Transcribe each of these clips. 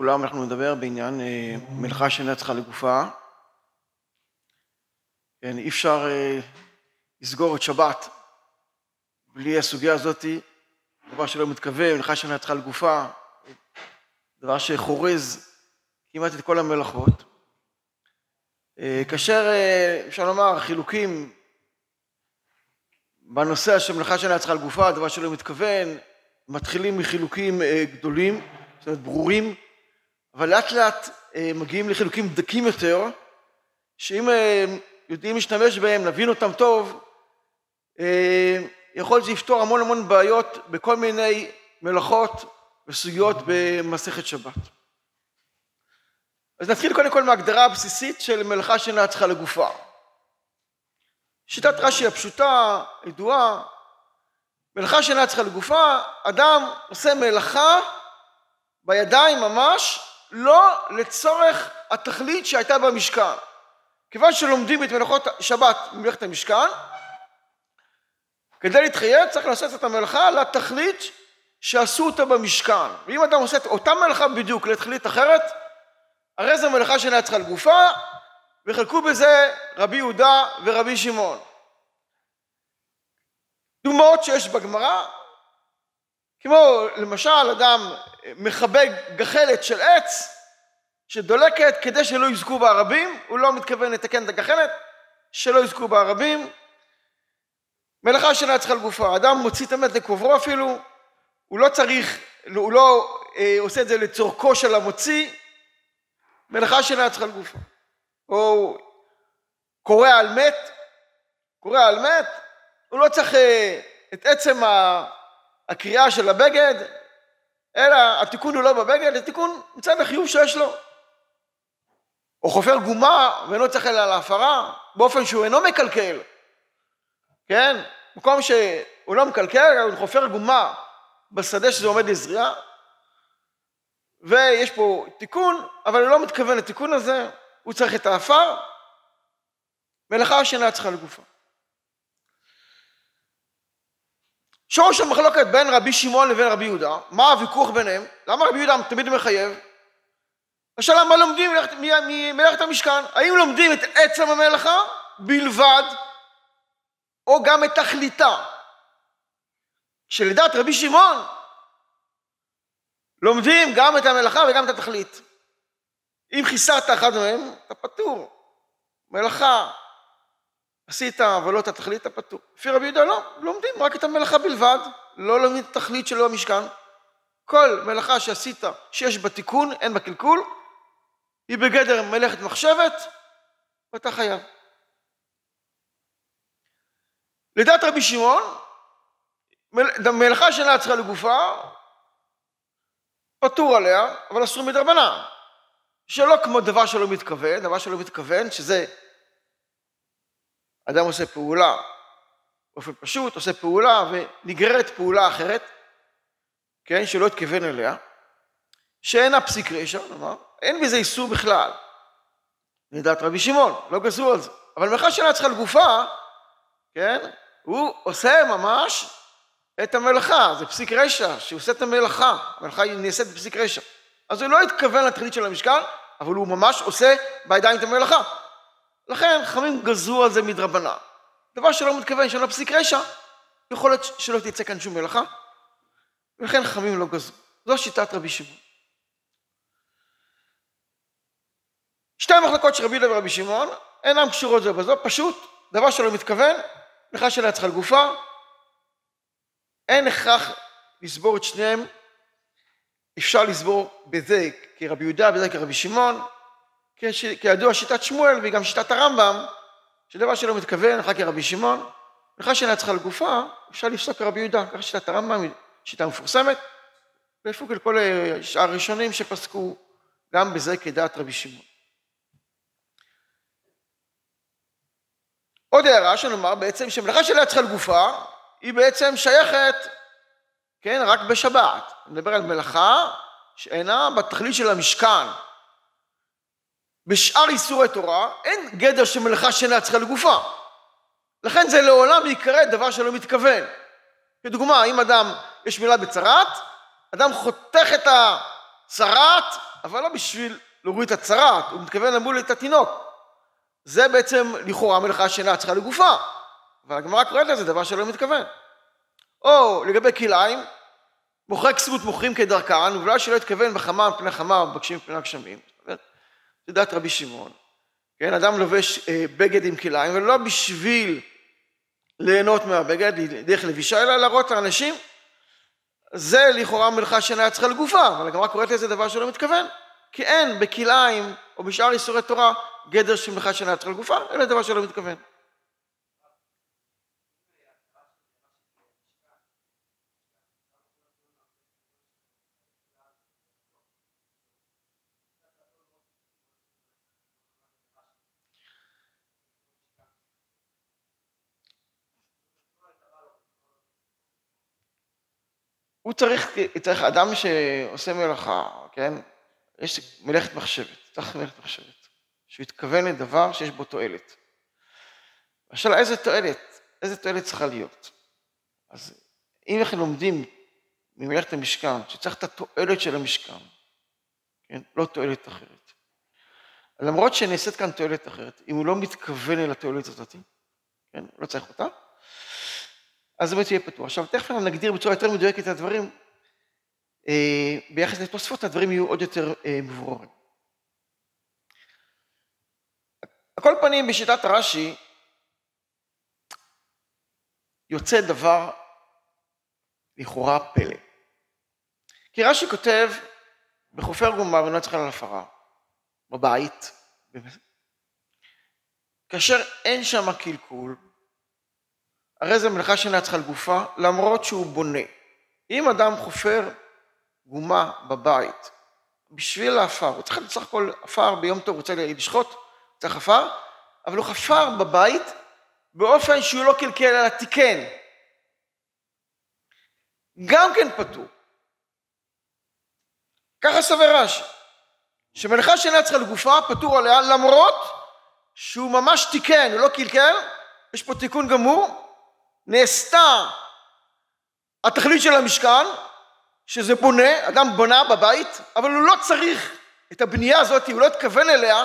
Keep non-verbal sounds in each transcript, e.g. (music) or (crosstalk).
לכולם, אנחנו נדבר בעניין אה, מלאכה שאינה צריכה לגופה. כן, אי אפשר אה, לסגור את שבת בלי הסוגיה הזאת, דבר שלא מתכוון, מלאכה שאינה צריכה לגופה, דבר שחורז כמעט את כל המלאכות. אה, כאשר אפשר לומר חילוקים בנושא של מלאכה שאינה צריכה לגופה, דבר שלא מתכוון, מתחילים מחילוקים גדולים, זאת אומרת ברורים, אבל לאט לאט אה, מגיעים לחילוקים דקים יותר, שאם אה, יודעים להשתמש בהם, נבין אותם טוב, אה, יכול להיות שזה יפתור המון המון בעיות בכל מיני מלאכות וסוגיות במסכת שבת. אז נתחיל קודם כל מההגדרה הבסיסית של מלאכה שאינה צריכה לגופה. שיטת רש"י הפשוטה, ידועה, מלאכה שאינה צריכה לגופה, אדם עושה מלאכה בידיים ממש, לא לצורך התכלית שהייתה במשכן. כיוון שלומדים את מלאכות שבת במלאכת המשכן, כדי להתחייב צריך לעשות את המלאכה לתכלית שעשו אותה במשכן. ואם אדם עושה את אותה מלאכה בדיוק לתכלית אחרת, הרי זו מלאכה שאינה צריכה לגופה, וחלקו בזה רבי יהודה ורבי שמעון. דוגמאות שיש בגמרא, כמו למשל אדם מכבה גחלת של עץ שדולקת כדי שלא יזכו בערבים, הוא לא מתכוון לתקן את הגחלת, שלא יזכו בערבים. מלאכה שאינה צריכה לגופה, אדם מוציא את המת לקוברו אפילו, הוא לא צריך, הוא לא אה, עושה את זה לצורכו של המוציא, מלאכה שאינה צריכה לגופה. או קורא על מת, קורא על מת, הוא לא צריך אה, את עצם הקריאה של הבגד, אלא התיקון הוא לא בבגד, זה תיקון מצד החיוב שיש לו. או חופר גומה ואינו צריך אלא להפרה, באופן שהוא אינו מקלקל. כן? מקום שהוא לא מקלקל, הוא חופר גומה בשדה שזה עומד לזריעה, ויש פה תיקון, אבל הוא לא מתכוון לתיקון הזה, הוא צריך את האפר, מלאכה שאינה צריכה לגופה. שורש המחלוקת בין רבי שמעון לבין רבי יהודה, מה הוויכוח ביניהם? למה רבי יהודה תמיד מחייב? השאלה מה לומדים ממלאכת המשכן? האם לומדים את עצם המלאכה בלבד, או גם את תכליתה? שלדעת רבי שמעון לומדים גם את המלאכה וגם את התכלית. אם חיסרת אחד מהם, אתה פטור. מלאכה עשית ולא את התכלית, אתה פטור. לפי רבי יהודה לא, לומדים רק את המלאכה בלבד, לא לומדים את התכלית שלו במשכן. כל מלאכה שעשית, שיש בה תיקון, אין בה קלקול, היא בגדר מלאכת מחשבת, ואתה חייב. לדעת רבי שמעון, מלאכה שאינה צריכה לגופה, פטור עליה, אבל אסור מדרבנן. שלא כמו דבר שלא מתכוון, דבר שלא מתכוון, שזה אדם עושה פעולה באופן פשוט, עושה פעולה ונגררת פעולה אחרת, כן, שלא התכוון אליה, שאינה פסיק רשע, נאמר, אין בזה איסור בכלל. לדעת רבי שמעון, לא גזרו על זה. אבל מאחר שאינה צריכה לגופה, כן, הוא עושה ממש את המלאכה, זה פסיק רשע, שהוא עושה את המלאכה, המלאכה היא נעשית בפסיק רשע. אז הוא לא התכוון לתכלית של המשכן, אבל הוא ממש עושה בידיים את המלאכה. לכן חכמים גזרו על זה מדרבנן. דבר שלא מתכוון שלא פסיק רשע, יכול להיות שלא תצא כאן שום מלאכה, ולכן חכמים לא גזרו. זו שיטת רבי שמעון. שתי המחלקות של רבי יהודה ורבי שמעון אינן קשורות זו בזו, פשוט דבר שלא מתכוון, לך שלה צריכה לגופה, אין הכרח לסבור את שניהם, אפשר לסבור בזה כרבי יהודה, בזה כרבי שמעון, כידוע שיטת שמואל והיא גם שיטת הרמב"ם, שדבר שלא מתכוון, אחר כרבי שמעון, לך שאינה צריכה לגופה, אפשר לפסוק כרבי יהודה, ככה שיטת הרמב"ם היא שיטה מפורסמת, ולפוק כל השאר הראשונים שפסקו גם בזה כדעת רבי שמעון. עוד הערה שנאמר בעצם שמלאכה שאינה צריכה לגופה, היא בעצם שייכת, כן, רק בשבת. אני מדבר על מלאכה שאינה בתכלית של המשכן, בשאר איסורי תורה אין גדר של מלאכה שאינה צריכה לגופה. לכן זה לעולם ייקרא דבר שלא מתכוון. כדוגמה, אם אדם, יש מילה בצרת, אדם חותך את הצרת אבל לא בשביל להוריד את הצרת, הוא מתכוון למול את התינוק. זה בעצם לכאורה מלאכה שאינה צריכה לגופה, אבל הגמרא קוראת לזה דבר שלא מתכוון. או לגבי כלאיים, מוכרי כסות מוכרים כדרכן, ובגלל שלא התכוון בחמה מפני חמה ומבקשים מפני הגשמים. זה דעת רבי שמעון. כן, אדם לובש אה, בגד עם כלאיים, ולא בשביל ליהנות מהבגד, דרך לבישה, אלא להראות לאנשים. זה לכאורה מלאכה שאינה צריכה לגופה, אבל הגמרא קוראת לזה דבר שלא מתכוון. כי אין בכלאיים או בשאר איסורי תורה גדר של מלאכה שאינה צריכה לגופה, אלא דבר שלא מתכוון. הוא צריך, צריך אדם שעושה מלאכה, כן? יש מלאכת מחשבת, צריך מלאכת מחשבת, שהוא יתכוון לדבר שיש בו תועלת. השאלה איזה תועלת, איזה תועלת צריכה להיות. אז אם אנחנו לומדים ממלאכת המשכן, שצריך את התועלת של המשכן, כן? לא תועלת אחרת. למרות שנעשית כאן תועלת אחרת, אם הוא לא מתכוון אל התועלת הזאת, כן? לא צריך אותה, אז באמת יהיה פתוח. עכשיו, תכף נגדיר בצורה יותר מדויקת את הדברים, אה, ביחס לתוספות הדברים יהיו עוד יותר אה, מבוררים. על כל פנים, בשיטת הרש"י, יוצא דבר לכאורה פלא. כי רש"י כותב בחופר גומר ולא צריך על הפרה, בבית, כאשר אין שם קלקול, הרי זה מלאכה שאינה צריכה לגופה, למרות שהוא בונה. אם אדם חופר גומה בבית, בשביל העפר, הוא צריך בסך הכל עפר ביום טוב, הוא רוצה לשחוט, צריך עפר, אבל הוא חפר בבית באופן שהוא לא קלקל אלא תיקן. גם כן פטור. ככה סובר רש"י, שמלאכה שאינה צריכה לגופה, פטור עליה, למרות שהוא ממש תיקן, הוא לא קלקל, יש פה תיקון גמור, נעשתה התכלית של המשכן, שזה בונה, אדם בונה בבית, אבל הוא לא צריך את הבנייה הזאת, הוא לא התכוון אליה,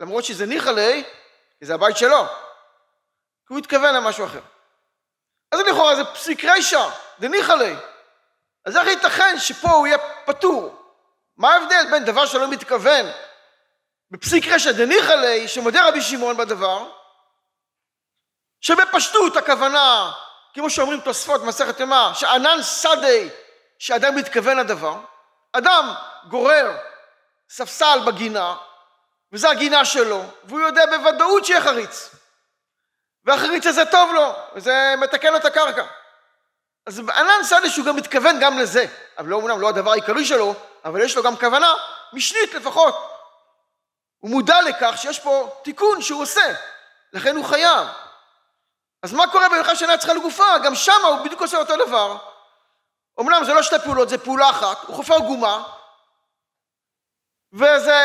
למרות שזה ניחא ליה, כי זה הבית שלו, כי הוא התכוון למשהו אחר. אז לכאורה זה פסיק רישא, זה ניחא ליה. אז איך ייתכן שפה הוא יהיה פטור? מה ההבדל בין דבר שלא מתכוון בפסיק רשע דניחא ליה, שמודה רבי שמעון בדבר, שבפשטות הכוונה, כמו שאומרים תוספות במסכת ימה, שענן שדה שאדם מתכוון לדבר, אדם גורר ספסל בגינה, וזו הגינה שלו, והוא יודע בוודאות שיהיה חריץ. והחריץ הזה טוב לו, וזה מתקן לו את הקרקע. אז ענן שדה שהוא גם מתכוון גם לזה, אבל לא אומנם לא הדבר העיקרי שלו, אבל יש לו גם כוונה משנית לפחות. הוא מודע לכך שיש פה תיקון שהוא עושה, לכן הוא חייב. אז מה קורה במלאכה שאינה צריכה לגופה? גם שמה הוא בדיוק עושה אותו דבר. אמנם זה לא שתי פעולות, זה פעולה אחת, הוא חופר גומה, וזה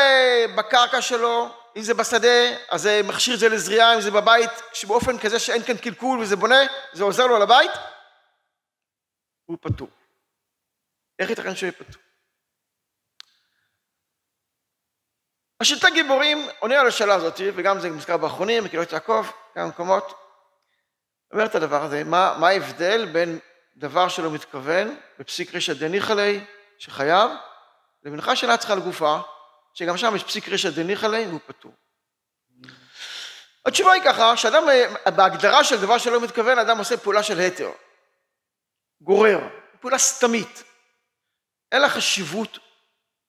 בקרקע שלו, אם זה בשדה, אז זה מכשיר את זה לזריעה, אם זה בבית, שבאופן כזה שאין כאן קלקול וזה בונה, זה עוזר לו על הבית, הוא פטור. איך ייתכן שהוא יהיה פטור? השלטי גיבורים עונה על השאלה הזאת, וגם זה מוזכר באחרונים, בקהילות יעקב, כמה מקומות. אומר את הדבר הזה, מה, מה ההבדל בין דבר שלא מתכוון, בפסיק רשע דניחא ליה, שחייב, למנחה שאינה צריכה לגופה, שגם שם יש פסיק רשע דניחא ליה והוא פטור. התשובה היא ככה, שאדם, בהגדרה של דבר שלא מתכוון, אדם עושה פעולה של התר, גורר, פעולה סתמית. אין לה חשיבות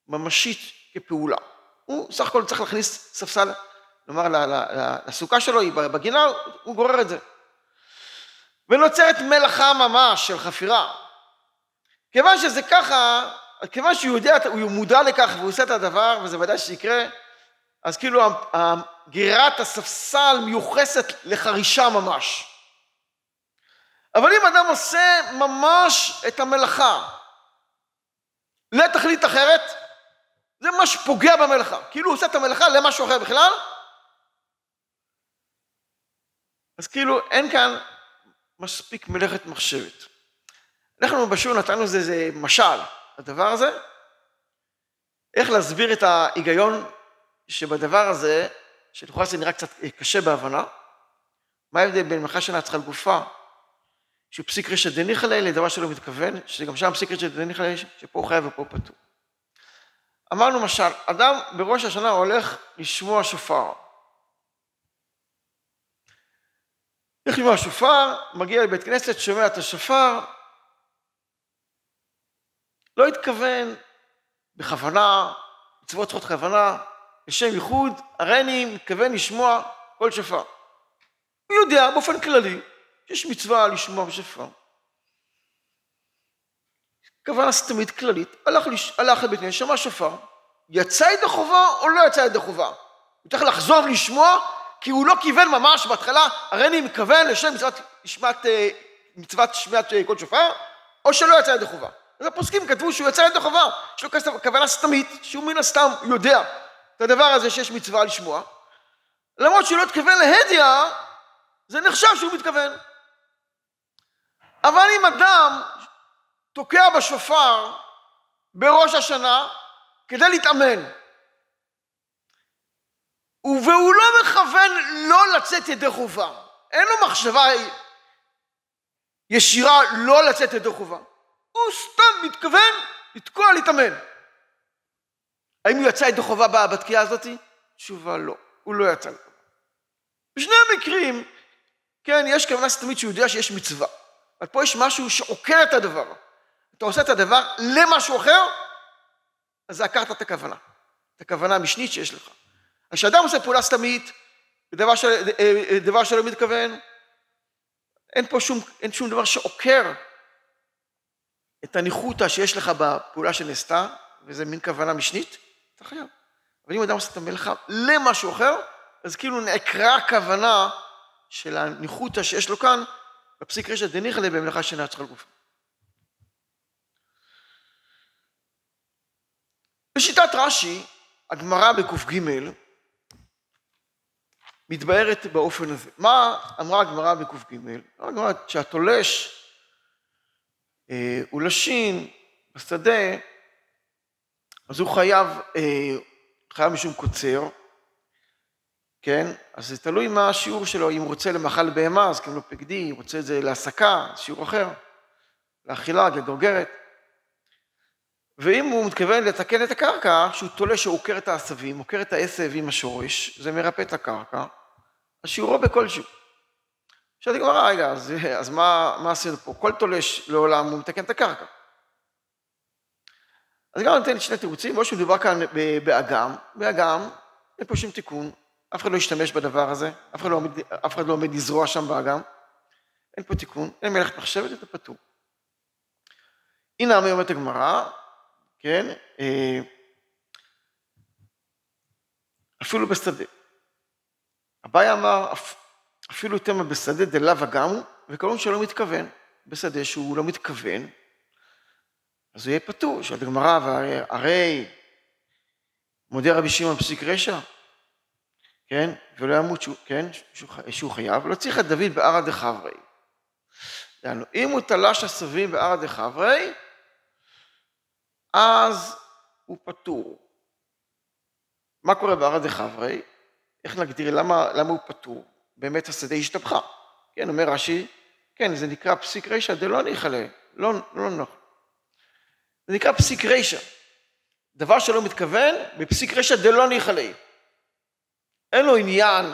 ממשית כפעולה. הוא סך הכל צריך להכניס ספסל, נאמר, לסוכה שלו, היא בגינה, הוא גורר את זה. ונוצרת מלאכה ממש של חפירה. כיוון שזה ככה, כיוון שהוא יודע, הוא מודע לכך והוא עושה את הדבר, וזה ודאי שיקרה, אז כאילו גרירת הספסל מיוחסת לחרישה ממש. אבל אם אדם עושה ממש את המלאכה לתכלית אחרת, זה ממש פוגע במלאכה. כאילו הוא עושה את המלאכה למשהו אחר בכלל, אז כאילו אין כאן מספיק מלאכת מחשבת. אנחנו בשיעור נתנו לזה איזה משל, הדבר הזה, איך להסביר את ההיגיון שבדבר הזה, שלכאורה זה נראה קצת קשה בהבנה, מה ההבדל בין מלאכה שאינה צריכה לגופה, שהוא פסיק רשת דניחלה לדבר שלא מתכוון, שגם שם פסיק רשת דניחלה, שפה הוא חייב ופה פטור. אמרנו למשל, אדם בראש השנה הולך לשמוע שופר. הולך לשמוע שופר, מגיע לבית כנסת, שומע את השופר, לא התכוון בכוונה, מצוות צריכות כוונה, לשם ייחוד, הרי אני מתכוון לשמוע כל שופר. הוא יודע באופן כללי שיש מצווה לשמוע בשופר. כוונה סתמית כללית, הלך, לש... הלך לבית כנסת, שמע שופר, יצא ידי חובה או לא יצא ידי חובה? הוא צריך לחזור לשמוע, כי הוא לא כיוון ממש בהתחלה, הרי אני מכוון לשם מצוות, אה, שמיעת אה, כל שופר, או שלא יצא ידי חובה. אז הפוסקים כתבו שהוא יצא ידי חובה, יש לו כוונה סתמית, שהוא מן הסתם יודע את הדבר הזה שיש מצווה לשמוע, למרות שהוא לא התכוון להדיא, זה נחשב שהוא מתכוון. אבל אם אדם תוקע בשופר בראש השנה כדי להתאמן, והוא לא מכוון לא לצאת ידי חובה, אין לו מחשבה ישירה לא לצאת ידי חובה, הוא סתם מתכוון לתקוע להתאמן. האם הוא יצא ידי חובה בתקיעה הזאת? תשובה לא, הוא לא יצא ידי חובה. בשני המקרים, כן, יש כוונה סתמית שהוא יודע שיש מצווה. אבל פה יש משהו שעוקר את הדבר. אתה עושה את הדבר למשהו אחר, אז עקרת את הכוונה. את הכוונה המשנית שיש לך. כשאדם עושה פעולה סתמית, דבר, של, דבר שלא מתכוון, אין פה שום, אין שום דבר שעוקר את הניחותא שיש לך בפעולה שנעשתה, וזה מין כוונה משנית, אתה חייב. אבל אם אדם עושה את המלאכה למשהו אחר, אז כאילו נעקרה הכוונה של הניחותא שיש לו כאן, בפסיק רשת דניחא במלאכה שאינה צריכה לגופה. בשיטת רש"י, הגמרא בק"ג מתבארת באופן הזה. מה אמרה הגמרא בק"ג? הגמרא שהתולש אה, הוא לשין בשדה, אז הוא חייב, אה, חייב משום קוצר, כן? אז זה תלוי מה השיעור שלו, אם הוא רוצה למאכל בהמה, אז קוראים לו פקדי, אם הוא רוצה את זה להסקה, שיעור אחר, לאכילה, לגרגרת. ואם הוא מתכוון לתקן את הקרקע, שהוא תולה שעוקר את העשבים, עוקר את העשב עם השורש, זה מרפא את הקרקע, אז שיעורו בכלשהו. שאלתי גמרא, רגע, אז, אז מה, מה עשינו פה? כל תולש לעולם הוא מתקן את הקרקע. אז גם נותן שני תירוצים, או שמדובר כאן באגם, באגם, אין פה שום תיקון, אף אחד לא ישתמש בדבר הזה, אף אחד לא עומד, אף אחד לא עומד לזרוע שם באגם, אין פה תיקון, אין מלאכת מחשבת, אתה פטור. הנה אמי אומרת הגמרא, כן, אה, אפילו בשדה. אביי אמר, אפילו תמה בשדה דלאו אגמו, וכלום שלא מתכוון. בשדה שהוא לא מתכוון, אז הוא יהיה פטור. שואלת הגמרא, הרי מודה רבי שמעון פסיק רשע, כן, ולא ימות, שהוא, כן, שהוא חייב, לא צריך את דוד בערא דחברי. יענו, אם הוא תלש עשבים בערא דחברי, אז הוא פטור. מה קורה בערא דחברי? איך נגדיר, למה, למה הוא פטור? באמת השדה השתבחה. כן, אומר רש"י, כן, זה נקרא פסיק רישא דלא ניחלה, לא, לא נוח. זה נקרא פסיק רישא. דבר שלא מתכוון, בפסיק רישא דלא ניחלה. אין לו עניין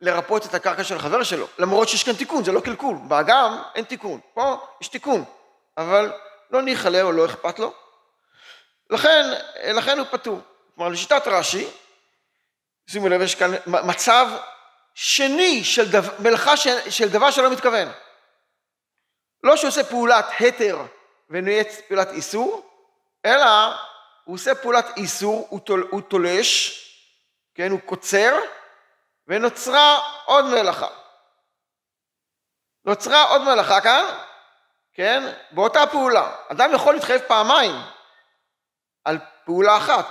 לרפות את הקרקע של החבר שלו, למרות שיש כאן תיקון, זה לא קלקול. באגם אין תיקון, פה יש תיקון, אבל לא ניחלה או לא אכפת לו. לכן, לכן הוא פטור. כלומר, לשיטת רש"י, שימו לב, יש כאן מצב שני של דו, מלאכה של, של דבר שלא מתכוון. לא שהוא עושה פעולת התר ונהיית פעולת איסור, אלא הוא עושה פעולת איסור, הוא, תול, הוא תולש, כן, הוא קוצר, ונוצרה עוד מלאכה. נוצרה עוד מלאכה כאן, כן, באותה פעולה. אדם יכול להתחייב פעמיים על פעולה אחת,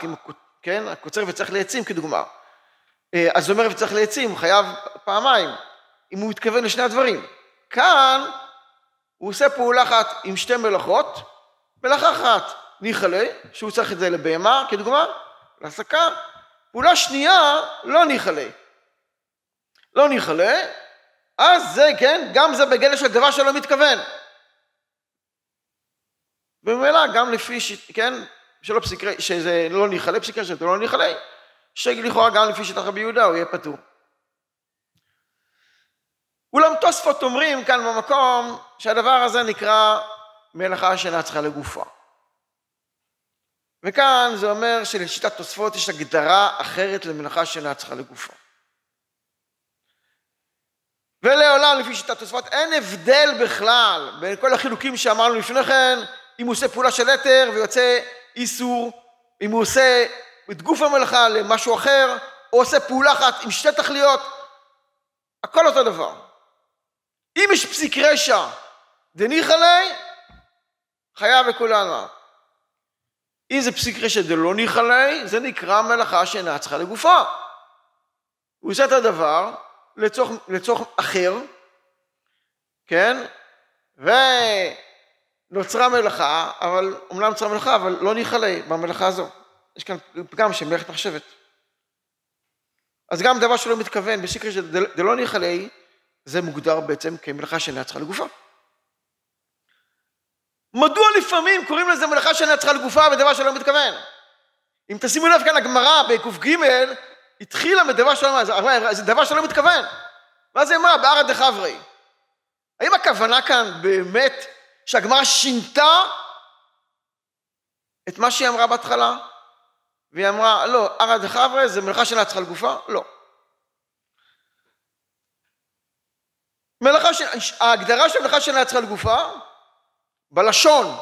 כן, הקוצר וצריך לעצים כדוגמה. אה, אז הוא אומר וצריך לעצים, חייב פעמיים, אם הוא מתכוון לשני הדברים. כאן הוא עושה פעולה אחת עם שתי מלאכות, מלאכה אחת ניחלה, שהוא צריך את זה לבהמה, כדוגמה, להסקה. פעולה שנייה, לא ניחלה. לא ניחלה, אז זה, כן, גם זה בגלל של דבר שלא מתכוון. וממילא גם לפי, ש... כן, שלא פסיקרי, שזה לא ניחלה, פסיקרי שזה לא ניחלה, שלכאורה גם לפי שיטת רבי יהודה הוא יהיה פטור. אולם תוספות אומרים כאן במקום שהדבר הזה נקרא מלאכה שאינה צריכה לגופה. וכאן זה אומר שלשיטת תוספות יש הגדרה אחרת למלאכה שאינה צריכה לגופה. ולעולם לפי שיטת תוספות אין הבדל בכלל בין כל החילוקים שאמרנו לפני כן, אם הוא עושה פעולה של אתר ויוצא איסור, אם הוא עושה את גוף המלאכה למשהו אחר, או עושה פעולה אחת עם שתי תכליות, הכל אותו דבר. אם יש פסיק רשע דניחא ליה, חייב לכולנו. אם זה פסיק רשע דלא ניחא ליה, זה נקרא מלאכה שאינה צריכה לגופה. הוא עושה את הדבר לצורך, לצורך אחר, כן? ונוצרה מלאכה, אבל, אומנם נוצרה מלאכה, אבל לא ניחא ליה במלאכה הזו. יש כאן פגם של מחשבת. אז גם דבר שלא מתכוון, רשע דלא ניחא ליה, זה מוגדר בעצם כמלאכה שאינה צריכה לגופה. מדוע לפעמים קוראים לזה מלאכה שאינה צריכה לגופה בדבר שלא מתכוון? אם תשימו לב כאן הגמרא בק"ג התחילה מדבר שלא, זה דבר שלא מתכוון. ואז היא אמרה בערא דחברי. האם הכוונה כאן באמת שהגמרא שינתה את מה שהיא אמרה בהתחלה? והיא אמרה, לא, ערא דחברי זה מלאכה שאינה צריכה לגופה? לא. מלאכה ש... ההגדרה של מלאכה שאינה צריכה לגופה, בלשון,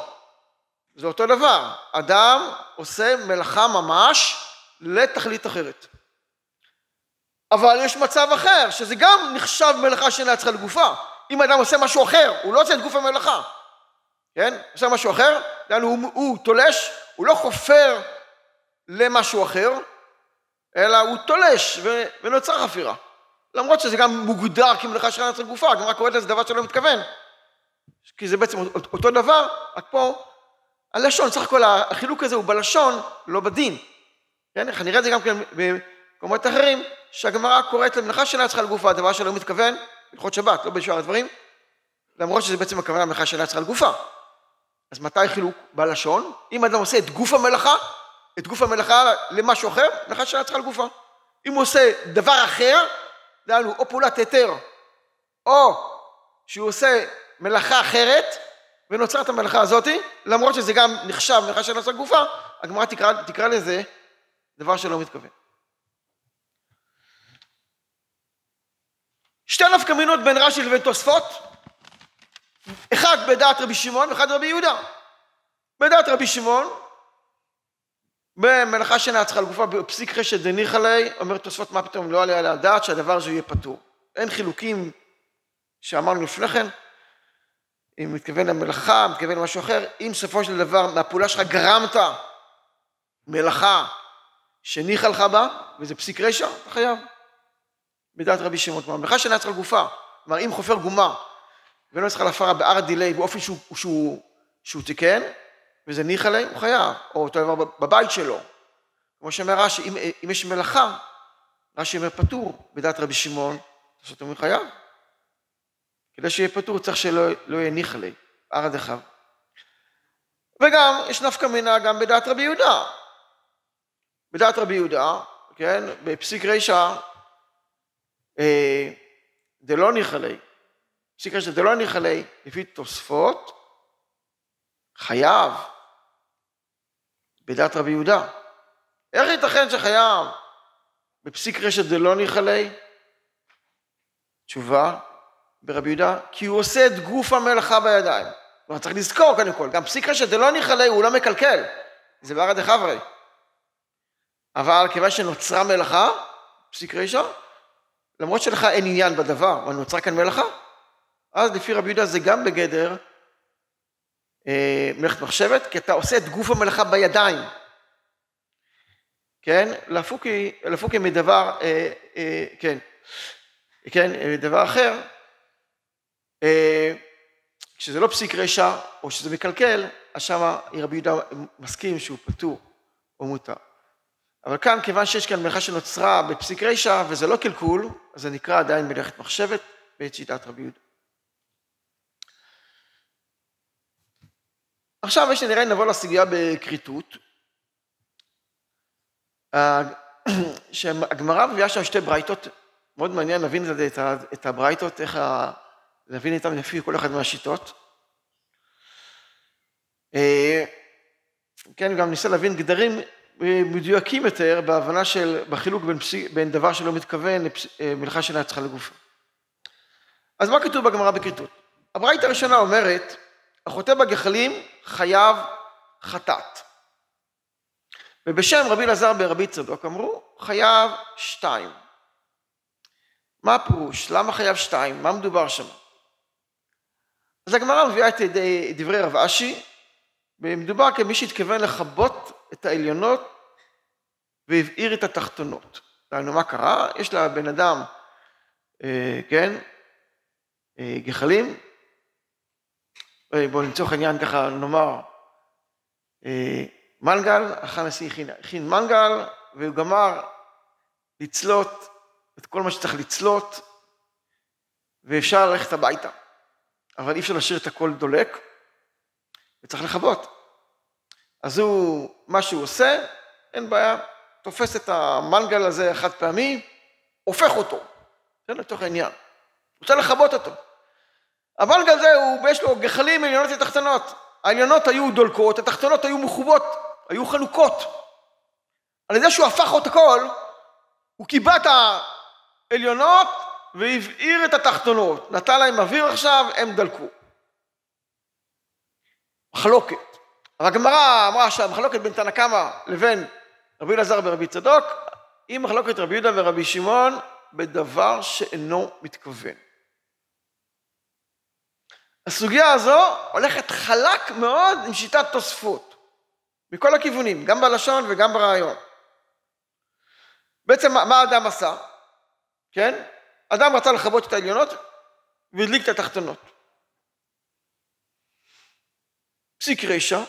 זה אותו דבר. אדם עושה מלאכה ממש לתכלית אחרת. אבל יש מצב אחר, שזה גם נחשב מלאכה שאינה צריכה לגופה. אם אדם עושה משהו אחר, הוא לא עושה את גוף המלאכה. כן? עושה משהו אחר, יענו, הוא, הוא תולש, הוא לא חופר למשהו אחר, אלא הוא תולש ונוצר חפירה. למרות שזה גם מוגדר כמלאכה של נצר גופה, הגמרא קוראת לזה דבר שלא מתכוון. כי זה בעצם אותו דבר, רק פה הלשון, סך הכל החילוק הזה הוא בלשון, לא בדין. כן, איך נראה את זה גם כן במקומות אחרים, שהגמרא קוראת למלאכה שאינה צריכה לגופה, דבר שלא מתכוון, הלכות שבת, לא בשאר הדברים, למרות שזה בעצם הכוונה למלאכה שאינה צריכה לגופה. אז מתי חילוק בלשון? אם אדם עושה את גוף המלאכה, את גוף המלאכה למשהו אחר, מלאכה שאינה צריכה לגופה. אם הוא עושה דבר אחר, דהיינו או פעולת היתר, או שהוא עושה מלאכה אחרת, ונוצר את המלאכה הזאתי, למרות שזה גם נחשב מלאכה של נוצר גופה, הגמרא תקרא, תקרא לזה דבר שלא מתכוון. שתי נפקא מינות בין רש"י לבין תוספות, אחד בדעת רבי שמעון ואחד רבי יהודה. בדעת רבי שמעון, במלאכה שאינה צריכה לגופה, בפסיק חשת דניחא ליה, אומר תוספות מה פתאום לא עליה על הדעת שהדבר הזה יהיה פטור. אין חילוקים שאמרנו לפני כן, אם מתכוון למלאכה, מתכוון למשהו אחר, אם בסופו של דבר מהפעולה שלך גרמת מלאכה שניחא לך בה, וזה פסיק רשע, אתה חייב. בדעת רבי שמעון, כלומר, מלאכה שאינה צריכה לגופה, כלומר אם חופר גומה ולא צריכה להפרה בער דילי באופן שהוא, שהוא, שהוא תיקן, וזה ניחא להם, הוא חייב, או אותו דבר בבית שלו. כמו שאומר רש"י, אם, אם יש מלאכה, רש"י אומר פטור, בדעת רבי שמעון, זאת אומרת חייב. כדי שיהיה פטור צריך שלא לא יהיה ניחא ליה, ערא דחב. וגם, יש נפקא מינה גם בדעת רבי יהודה. בדעת רבי יהודה, כן, בפסיק רישא, אה, דלא ניחא ליה, פסיק רישא דלא ניחא ליה, לפי תוספות, חייב בדעת רבי יהודה. איך ייתכן שחייב בפסיק רשת דלא ניחא ליה? תשובה, ברבי יהודה, כי הוא עושה את גוף המלאכה בידיים. כלומר, צריך לזכור קודם כל, גם פסיק רשת דלא ניחא ליה הוא לא מקלקל, זה בערד דחברי. אבל כיוון שנוצרה מלאכה, פסיק רשע, למרות שלך אין עניין בדבר, אבל נוצרה כאן מלאכה, אז לפי רבי יהודה זה גם בגדר מלאכת מחשבת, כי אתה עושה את גוף המלאכה בידיים. כן? לפוקי, לפוקי מדבר, אה, אה, כן, כן, דבר אחר, כשזה לא פסיק רשע, או שזה מקלקל, אז שמה רבי יהודה מסכים שהוא פטור או מותר. אבל כאן, כיוון שיש כאן מלאכה שנוצרה בפסיק רשע, וזה לא קלקול, אז זה נקרא עדיין מלאכת מחשבת בעת שיטת רבי יהודה. עכשיו יש לי נראה נבוא לסוגיה בכריתות. (clears throat) שהגמרא מביאה שם שתי ברייתות, מאוד מעניין להבין את הברייתות, איך ה... להבין איתם לפי כל אחד מהשיטות. אה, כן, גם ניסה להבין גדרים אה, מדויקים יותר בהבנה של, בחילוק בין, פסי, בין דבר שלא מתכוון למלאכה אה, שאינה צריכה לגופה. אז מה כתוב בגמרא בכריתות? הברייתא הראשונה אומרת, החוטא בגחלים חייב חטאת. ובשם רבי אלעזר ברבי צדוק אמרו, חייב שתיים. מה הפירוש? למה חייב שתיים? מה מדובר שם? אז הגמרא מביאה את דברי רב אשי, ומדובר כמי שהתכוון לכבות את העליונות והבעיר את התחתונות. דהיינו, מה קרה? יש לבן אדם, אה, כן, אה, גחלים, בואו לצורך העניין ככה נאמר, אה, מנגל, אחר נשיא הכין, הכין מנגל, והוא גמר לצלות את כל מה שצריך לצלות, ואפשר ללכת הביתה. אבל אי אפשר להשאיר את הכל דולק, וצריך לכבות. אז הוא, מה שהוא עושה, אין בעיה, תופס את המנגל הזה החד פעמי, הופך אותו, זה לתוך העניין. רוצה לכבות אותו. המנגל הזה, הוא, יש לו גחלים עליונות ותחתונות. העליונות היו דולקות, התחתונות היו מחובות, היו חנוכות. על ידי שהוא הפך את הכל, הוא קיבע את העליונות והבעיר את התחתונות. נתן להם אוויר עכשיו, הם דלקו. מחלוקת. אבל הגמרא אמרה שהמחלוקת בין תנא קמא לבין רבי אלעזר ורבי צדוק, היא מחלוקת רבי יהודה ורבי שמעון בדבר שאינו מתכוון. הסוגיה הזו הולכת חלק מאוד עם שיטת תוספות, מכל הכיוונים, גם בלשון וגם ברעיון. בעצם מה האדם עשה? כן? אדם רצה לכבות את העליונות והדליק את התחתונות. פסיק רשע,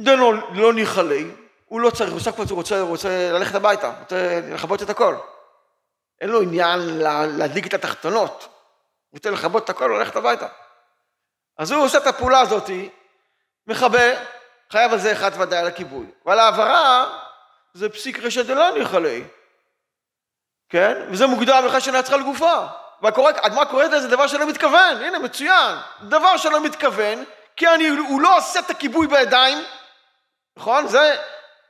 דנו לא ניחלי, הוא לא צריך, הוא הכל רוצה, רוצה ללכת הביתה, רוצה לכבות את הכל. אין לו עניין להדליק את התחתונות, הוא רוצה לכבות את הכל וללכת הביתה. אז הוא עושה את הפעולה הזאת, מכבה, חייב על זה אחד ודאי על הכיבוי. אבל העברה זה פסיק רשע דלא ניחלי. כן? וזה מוגדר בכלל שאינה צריכה לגופה. והגמרא קוראת לזה דבר שלא מתכוון, הנה מצוין, דבר שלא מתכוון, כי אני, הוא לא עושה את הכיבוי בידיים, נכון? זה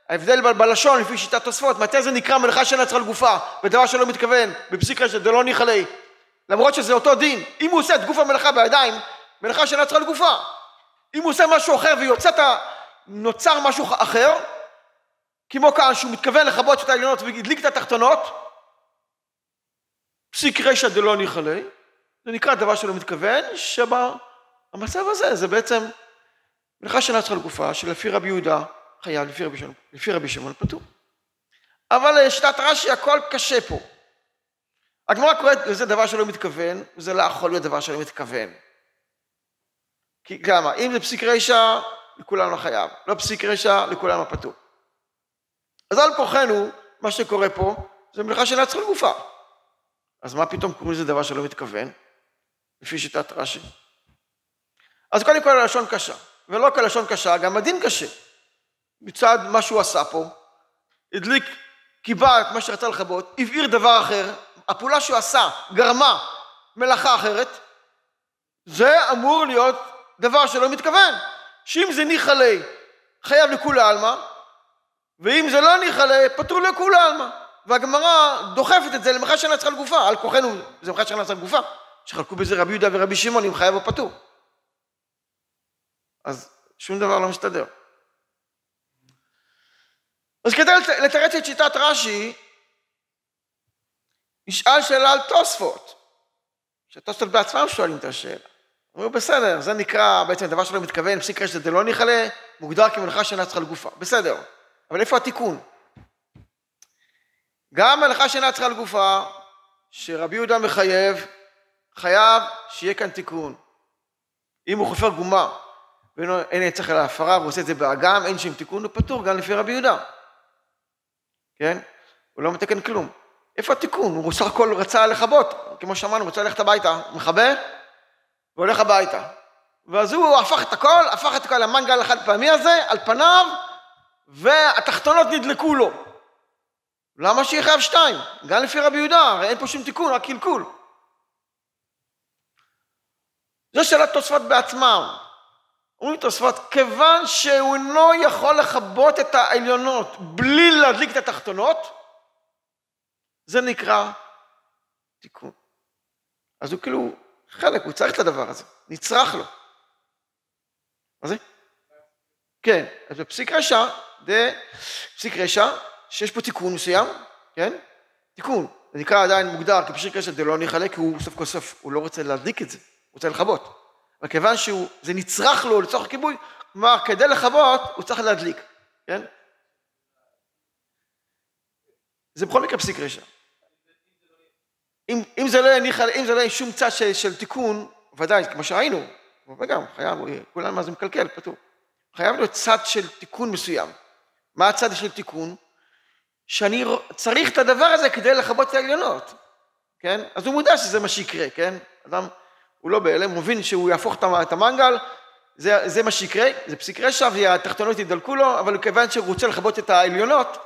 ההבדל בלשון לפי שיטת תוספות, מתי זה נקרא מלאכה שאינה צריכה לגופה, ודבר שלא מתכוון, בפסיק רשת דלא ניחלי, למרות שזה אותו דין, אם הוא עושה את גוף המלאכה בידיים, מלאכה שאינה צריכה לגופה. אם הוא עושה משהו אחר ויוצא את ה... נוצר משהו אחר, כמו כאן שהוא מתכוון לכבות את העליונות והדליק את התחתונות, פסיק רשע דלא ניחלי, זה נקרא דבר שלא מתכוון, שבמצב הזה זה בעצם מלאכה שאינה צריכה לגופה, שלפי רבי יהודה חייב, לפי רבי, לפי רבי שמעון פטור. אבל לשיטת רש"י הכל קשה פה. הגמרא קוראת לזה דבר שלא מתכוון, וזה לא יכול להיות דבר שלא מתכוון. כי למה? אם זה פסיק רשע, לכולנו לא חייב. לא פסיק רשע, לכולנו פטור. אז על כוחנו, מה שקורה פה, זה מלאכה שאינה צריכה לגופה. אז מה פתאום קוראים לזה דבר שלא מתכוון, לפי שיטת רש"י? אז קודם כל הלשון קשה, ולא כלשון קשה, גם הדין קשה. מצד מה שהוא עשה פה, הדליק, קיבע את מה שרצה לכבות, הבעיר דבר אחר, הפעולה שהוא עשה גרמה מלאכה אחרת, זה אמור להיות דבר שלא מתכוון. שאם זה ניחא ליה, חייב לכולי עלמא, ואם זה לא ניחא ליה, פטור לכולי עלמא. והגמרא דוחפת את זה למחה שאינה צריכה לגופה, על כוחנו זה מחה שאינה צריכה לגופה, שחלקו בזה רבי יהודה ורבי שמעון אם חייב או פטור. אז שום דבר לא מסתדר. אז כדי לתרץ את שיטת רש"י, נשאל שאלה על תוספות, שתוספות בעצמם שואלים את השאלה. אומרים בסדר, זה נקרא בעצם דבר שלא מתכוון, פסיק רשת זה לא ניחלה, מוגדר כמלאכה שאינה צריכה לגופה. בסדר, אבל איפה התיקון? גם מלאכה שאינה צריכה לגופה, שרבי יהודה מחייב, חייב שיהיה כאן תיקון. אם הוא חופר גומה ואין צריך על ההפרה והוא עושה את זה באגם, אין שם תיקון, הוא פטור גם לפי רבי יהודה. כן? הוא לא מתקן כלום. איפה התיקון? הוא בסך הכל רצה לכבות, כמו שאמרנו, הוא רצה ללכת הביתה, מכבה והולך הביתה. ואז הוא הפך את הכל, הפך את הכל למנגל החד פעמי הזה, על פניו, והתחתונות נדלקו לו. למה שיהיה חייב שתיים? גם לפי רבי יהודה, הרי אין פה שום תיקון, רק קלקול. זו שאלת תוספות בעצמם. אומרים תוספות, כיוון שהוא אינו יכול לכבות את העליונות בלי להדליק את התחתונות, זה נקרא תיקון. אז הוא כאילו חלק, הוא צריך את הדבר הזה, נצרך לו. מה זה? כן, אז בפסיק רשע, זה פסיק רשע, שיש פה תיקון מסוים, כן? תיקון. זה נקרא עדיין מוגדר כפסיק רשע לא נחלק, כי הוא סוף כל סוף, הוא לא רוצה להדליק את זה, הוא רוצה לכבות. אבל כיוון שזה נצרך לו לצורך כיבוי, כלומר, כדי לכבות, הוא צריך להדליק, כן? זה בכל מקרה פסיק רשע. אם, אם זה לא יהיה אם זה לא יהיה שום צד של, של תיקון, ודאי, כמו שהיינו, וגם חייב, כולם מה זה מקלקל, פתור. חייב להיות צד של תיקון מסוים. מה הצד של תיקון? שאני צריך את הדבר הזה כדי לכבות את העליונות, כן? אז הוא מודע שזה מה שיקרה, כן? אדם, הוא לא בהלם, הוא מבין שהוא יהפוך את המנגל, זה, זה מה שיקרה, זה פסיק רשע והתחתונות ידלקו לו, אבל כיוון שהוא רוצה לכבות את העליונות,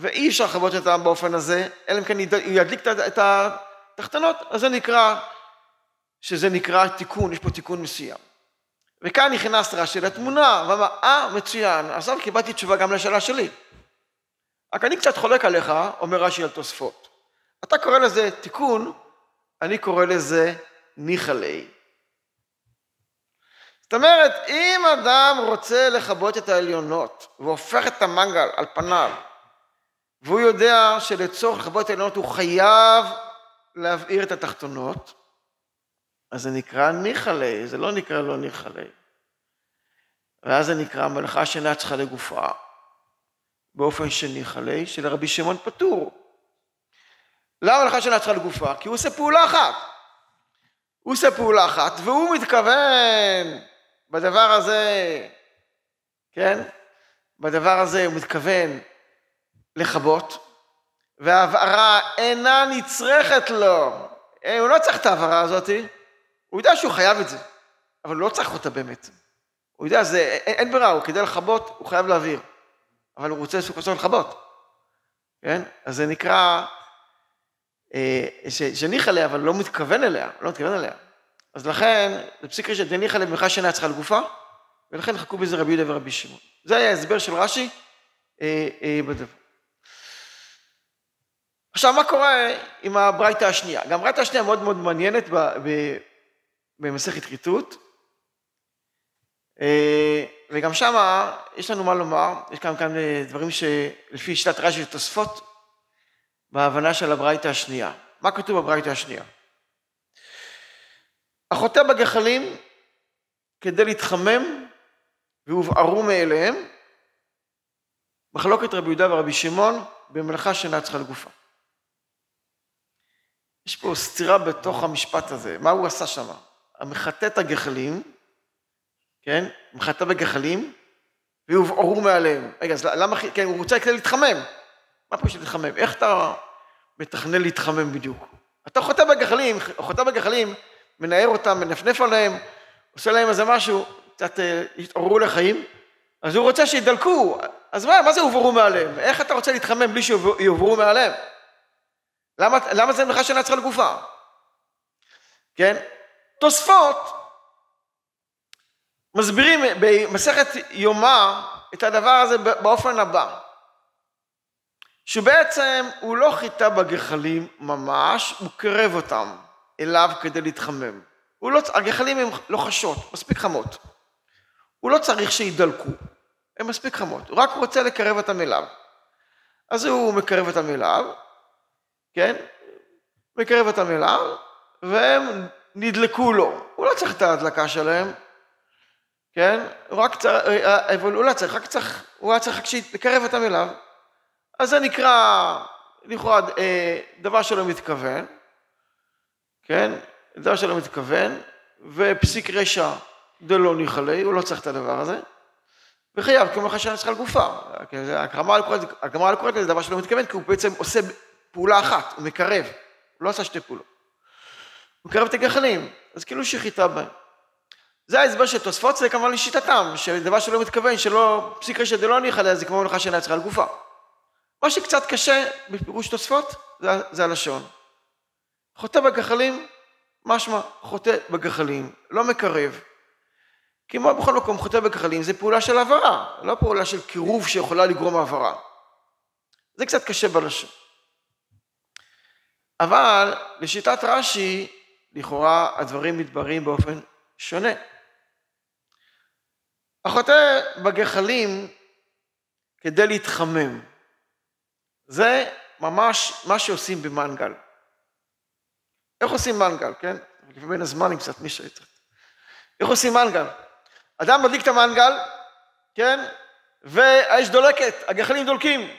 ואי אפשר לכבות אותם באופן הזה, אלא אם כן ידליק את התחתונות, אז זה נקרא, שזה נקרא תיקון, יש פה תיקון מסוים. וכאן נכנס רש"י לתמונה, ואמר, אה, מצוין, עכשיו קיבלתי תשובה גם לשאלה שלי. רק אני קצת חולק עליך, אומר רש"י על תוספות. אתה קורא לזה תיקון, אני קורא לזה ניחלי. זאת אומרת, אם אדם רוצה לכבות את העליונות, והופך את המנגל על פניו, והוא יודע שלצורך לכבות העליונות הוא חייב להבעיר את התחתונות, אז זה נקרא ניחלה, זה לא נקרא לא ניחלה. ואז זה נקרא מלאכה שאינה צריכה לגופה, באופן שניחלה, שלרבי שמעון פטור. למה מלאכה שאינה צריכה לגופה? כי הוא עושה פעולה אחת. הוא עושה פעולה אחת, והוא מתכוון בדבר הזה, כן? בדבר הזה הוא מתכוון לכבות, וההבערה אינה נצרכת לו. אה, הוא לא צריך את ההבערה הזאתי, הוא יודע שהוא חייב את זה, אבל הוא לא צריך אותה באמת. הוא יודע, זה, אין, אין ברירה, הוא כדי לכבות, הוא חייב להעביר. אבל הוא רוצה של לכבות. כן? אז זה נקרא, אה, שניחא ליה, אבל לא מתכוון אליה, לא מתכוון אליה. אז לכן, זה פסיק ראשון, דניחא למחה שאינה צריכה לגופה, ולכן חכו בזה רבי יהודה ורבי שמעון. זה היה ההסבר של רש"י אה, אה, בדבר. עכשיו, מה קורה עם הברייתא השנייה? גם הברייתא השנייה מאוד מאוד מעניינת במסכת כריתות, אה, וגם שם יש לנו מה לומר, יש כאן, כאן אה, דברים שלפי שיטת רש"י ותוספות בהבנה של הברייתא השנייה. מה כתוב בברייתא השנייה? החוטא בגחלים כדי להתחמם והובערו מאליהם, מחלוקת רבי יהודה ורבי שמעון במלאכה שאינה צריכה לגופה. יש פה סתירה בתוך המשפט הזה, מה הוא עשה שם? המחטא את הגחלים, כן? מחטא בגחלים, והובערו מעליהם. רגע, אז למה, כן, הוא רוצה כדי להתחמם. מה פה של להתחמם? איך אתה מתכנן להתחמם בדיוק? אתה חוטא בגחלים, חוטא בגחלים, מנער אותם, מנפנף עליהם, עושה להם איזה משהו, קצת אה, יתעוררו לחיים, אז הוא רוצה שידלקו, אז מה, מה זה הובערו מעליהם? איך אתה רוצה להתחמם בלי שיוברו מעליהם? למה, למה זה מלאכה שאינה צריכה לגופה? כן? תוספות מסבירים במסכת יומא את הדבר הזה באופן הבא, שבעצם הוא לא חיטה בגחלים ממש, הוא קרב אותם אליו כדי להתחמם. לא, הגחלים הן לא מספיק חמות. הוא לא צריך שידלקו, הן מספיק חמות, הוא רק רוצה לקרב אותם אליו. אז הוא מקרב אותם אליו, כן? מקרב אותם אליו, והם נדלקו לו. הוא לא צריך את ההדלקה שלהם, כן? הוא רק צריך, אבל הוא לא צריך, רק צריך, הוא היה צריך רק לקרב אותם אליו. אז זה נקרא, לכאורה, אה, דבר שלא מתכוון, כן? דבר שלא מתכוון, ופסיק רשע דלא ניחלי, הוא לא צריך את הדבר הזה, וחייב כמו חשן צריכה לגופה. הגמרא לא קוראת לזה דבר שלא מתכוון, כי הוא בעצם עושה פעולה אחת, הוא מקרב, הוא לא עשה שתי פעולות. הוא מקרב את הגחלים, אז כאילו שחיטה בהם. זה ההסבר של תוספות, זה כמובן לשיטתם, שדבר שלא מתכוון, שלא פסיק רשת דלא ניחא זה כמו מלאכה שאינה צריכה לגופה. מה שקצת קשה בפירוש תוספות, זה, זה הלשון. חוטא בגחלים, משמע, חוטא בגחלים, לא מקרב. כמו בכל מקום, חוטא בגחלים זה פעולה של העברה, לא פעולה של קירוב שיכולה לגרום העברה. זה קצת קשה בלשון. אבל לשיטת רש"י, לכאורה הדברים מתבררים באופן שונה. החוטא בגחלים כדי להתחמם. זה ממש מה שעושים במנגל. איך עושים מנגל, כן? בין הזמנים קצת מי שצריך. איך עושים מנגל? אדם מדליק את המנגל, כן? והאש דולקת, הגחלים דולקים.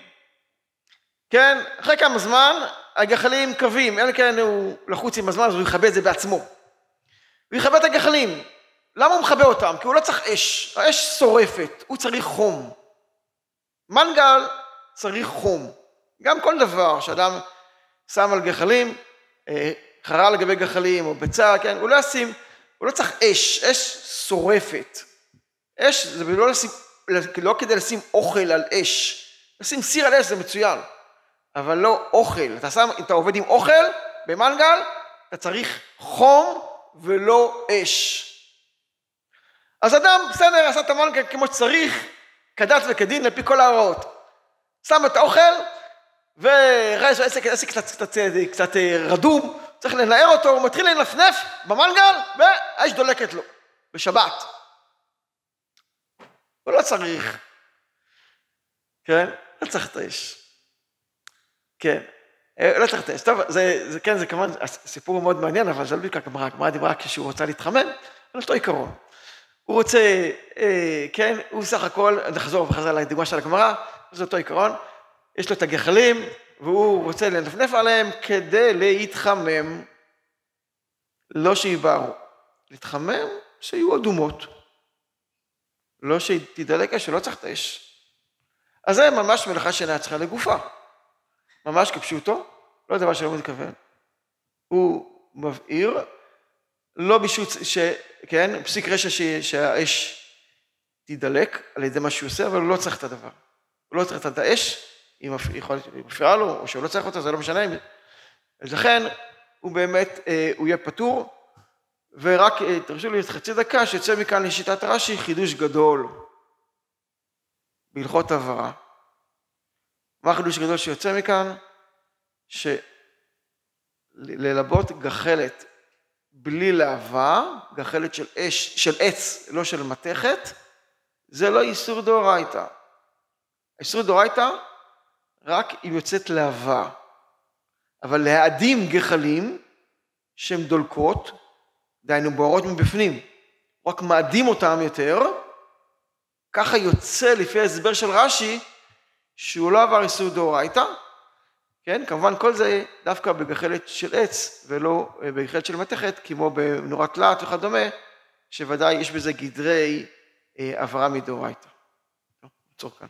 כן? אחרי כמה זמן הגחלים קווים, אלא כן הוא לחוץ עם הזמן אז הוא יכבה את זה בעצמו. הוא יכבה את הגחלים. למה הוא מכבה אותם? כי הוא לא צריך אש, האש שורפת, הוא צריך חום. מנגל צריך חום. גם כל דבר שאדם שם על גחלים, אה, חרל לגבי גחלים או ביצה, כן, הוא לא ישים, הוא לא צריך אש, אש שורפת. אש זה לא, לשים, לא כדי לשים אוכל על אש, לשים סיר על אש זה מצוין, אבל לא אוכל. אתה, שם, אתה עובד עם אוכל במנגל, אתה צריך חום ולא אש. אז אדם, בסדר, עשה את המנגל כמו שצריך, כדת וכדין, לפי כל ההוראות. שם את האוכל, וראה שהעסק עסק קצת, קצת, קצת אה, רדום, צריך לנער אותו, הוא מתחיל לנפנף במנגל, והאש דולקת לו, בשבת. הוא לא צריך, כן? לא צריך את האש. כן, אה, לא צריך האש. טוב, זה, זה כן, זה כמובן סיפור מאוד מעניין, אבל זה לא בדיוק הגמרא, הגמרא דיברה כשהוא רוצה להתחמם, על אותו עיקרון. הוא רוצה, אה, כן, הוא סך הכל, נחזור בחזרה לדוגמה של הגמרא, זה אותו עיקרון, יש לו את הגחלים, והוא רוצה לנפנף עליהם כדי להתחמם, לא שיבערו. להתחמם, שיהיו אדומות. לא שתדלק אש, שלא צריך את האש. אז זה ממש מלאכה שאינה צריכה לגופה. ממש כפשוטו, לא דבר שלא מתכוון. הוא מבעיר, לא בשביל ש... כן, פסיק רשע ש... שהאש תדלק על ידי מה שהוא עושה, אבל הוא לא צריך את הדבר. הוא לא צריך את האש, היא מפריעה לו, או שהוא לא צריך אותה, זה לא משנה. אז לכן, הוא באמת, אה, הוא יהיה פטור, ורק אה, תרשו לי חצי דקה, שיוצא מכאן לשיטת רש"י חידוש גדול בהלכות הבהרה. מה החידוש גדול שיוצא מכאן? שללבות גחלת בלי להבה, גחלת של אש, של עץ, לא של מתכת, זה לא איסור דאורייתא. איסור דאורייתא רק אם יוצאת להבה. אבל להאדים גחלים שהן דולקות, דהיינו בוערות מבפנים, רק מאדים אותם יותר, ככה יוצא לפי ההסבר של רש"י, שהוא לא עבר איסור דאורייתא, כן? כמובן כל זה דווקא בגחלת של עץ ולא אה, בגחלת של מתכת, כמו בנורת תלת וכדומה, שוודאי יש בזה גדרי אה, עברה מדאורייתא. נעצור כאן.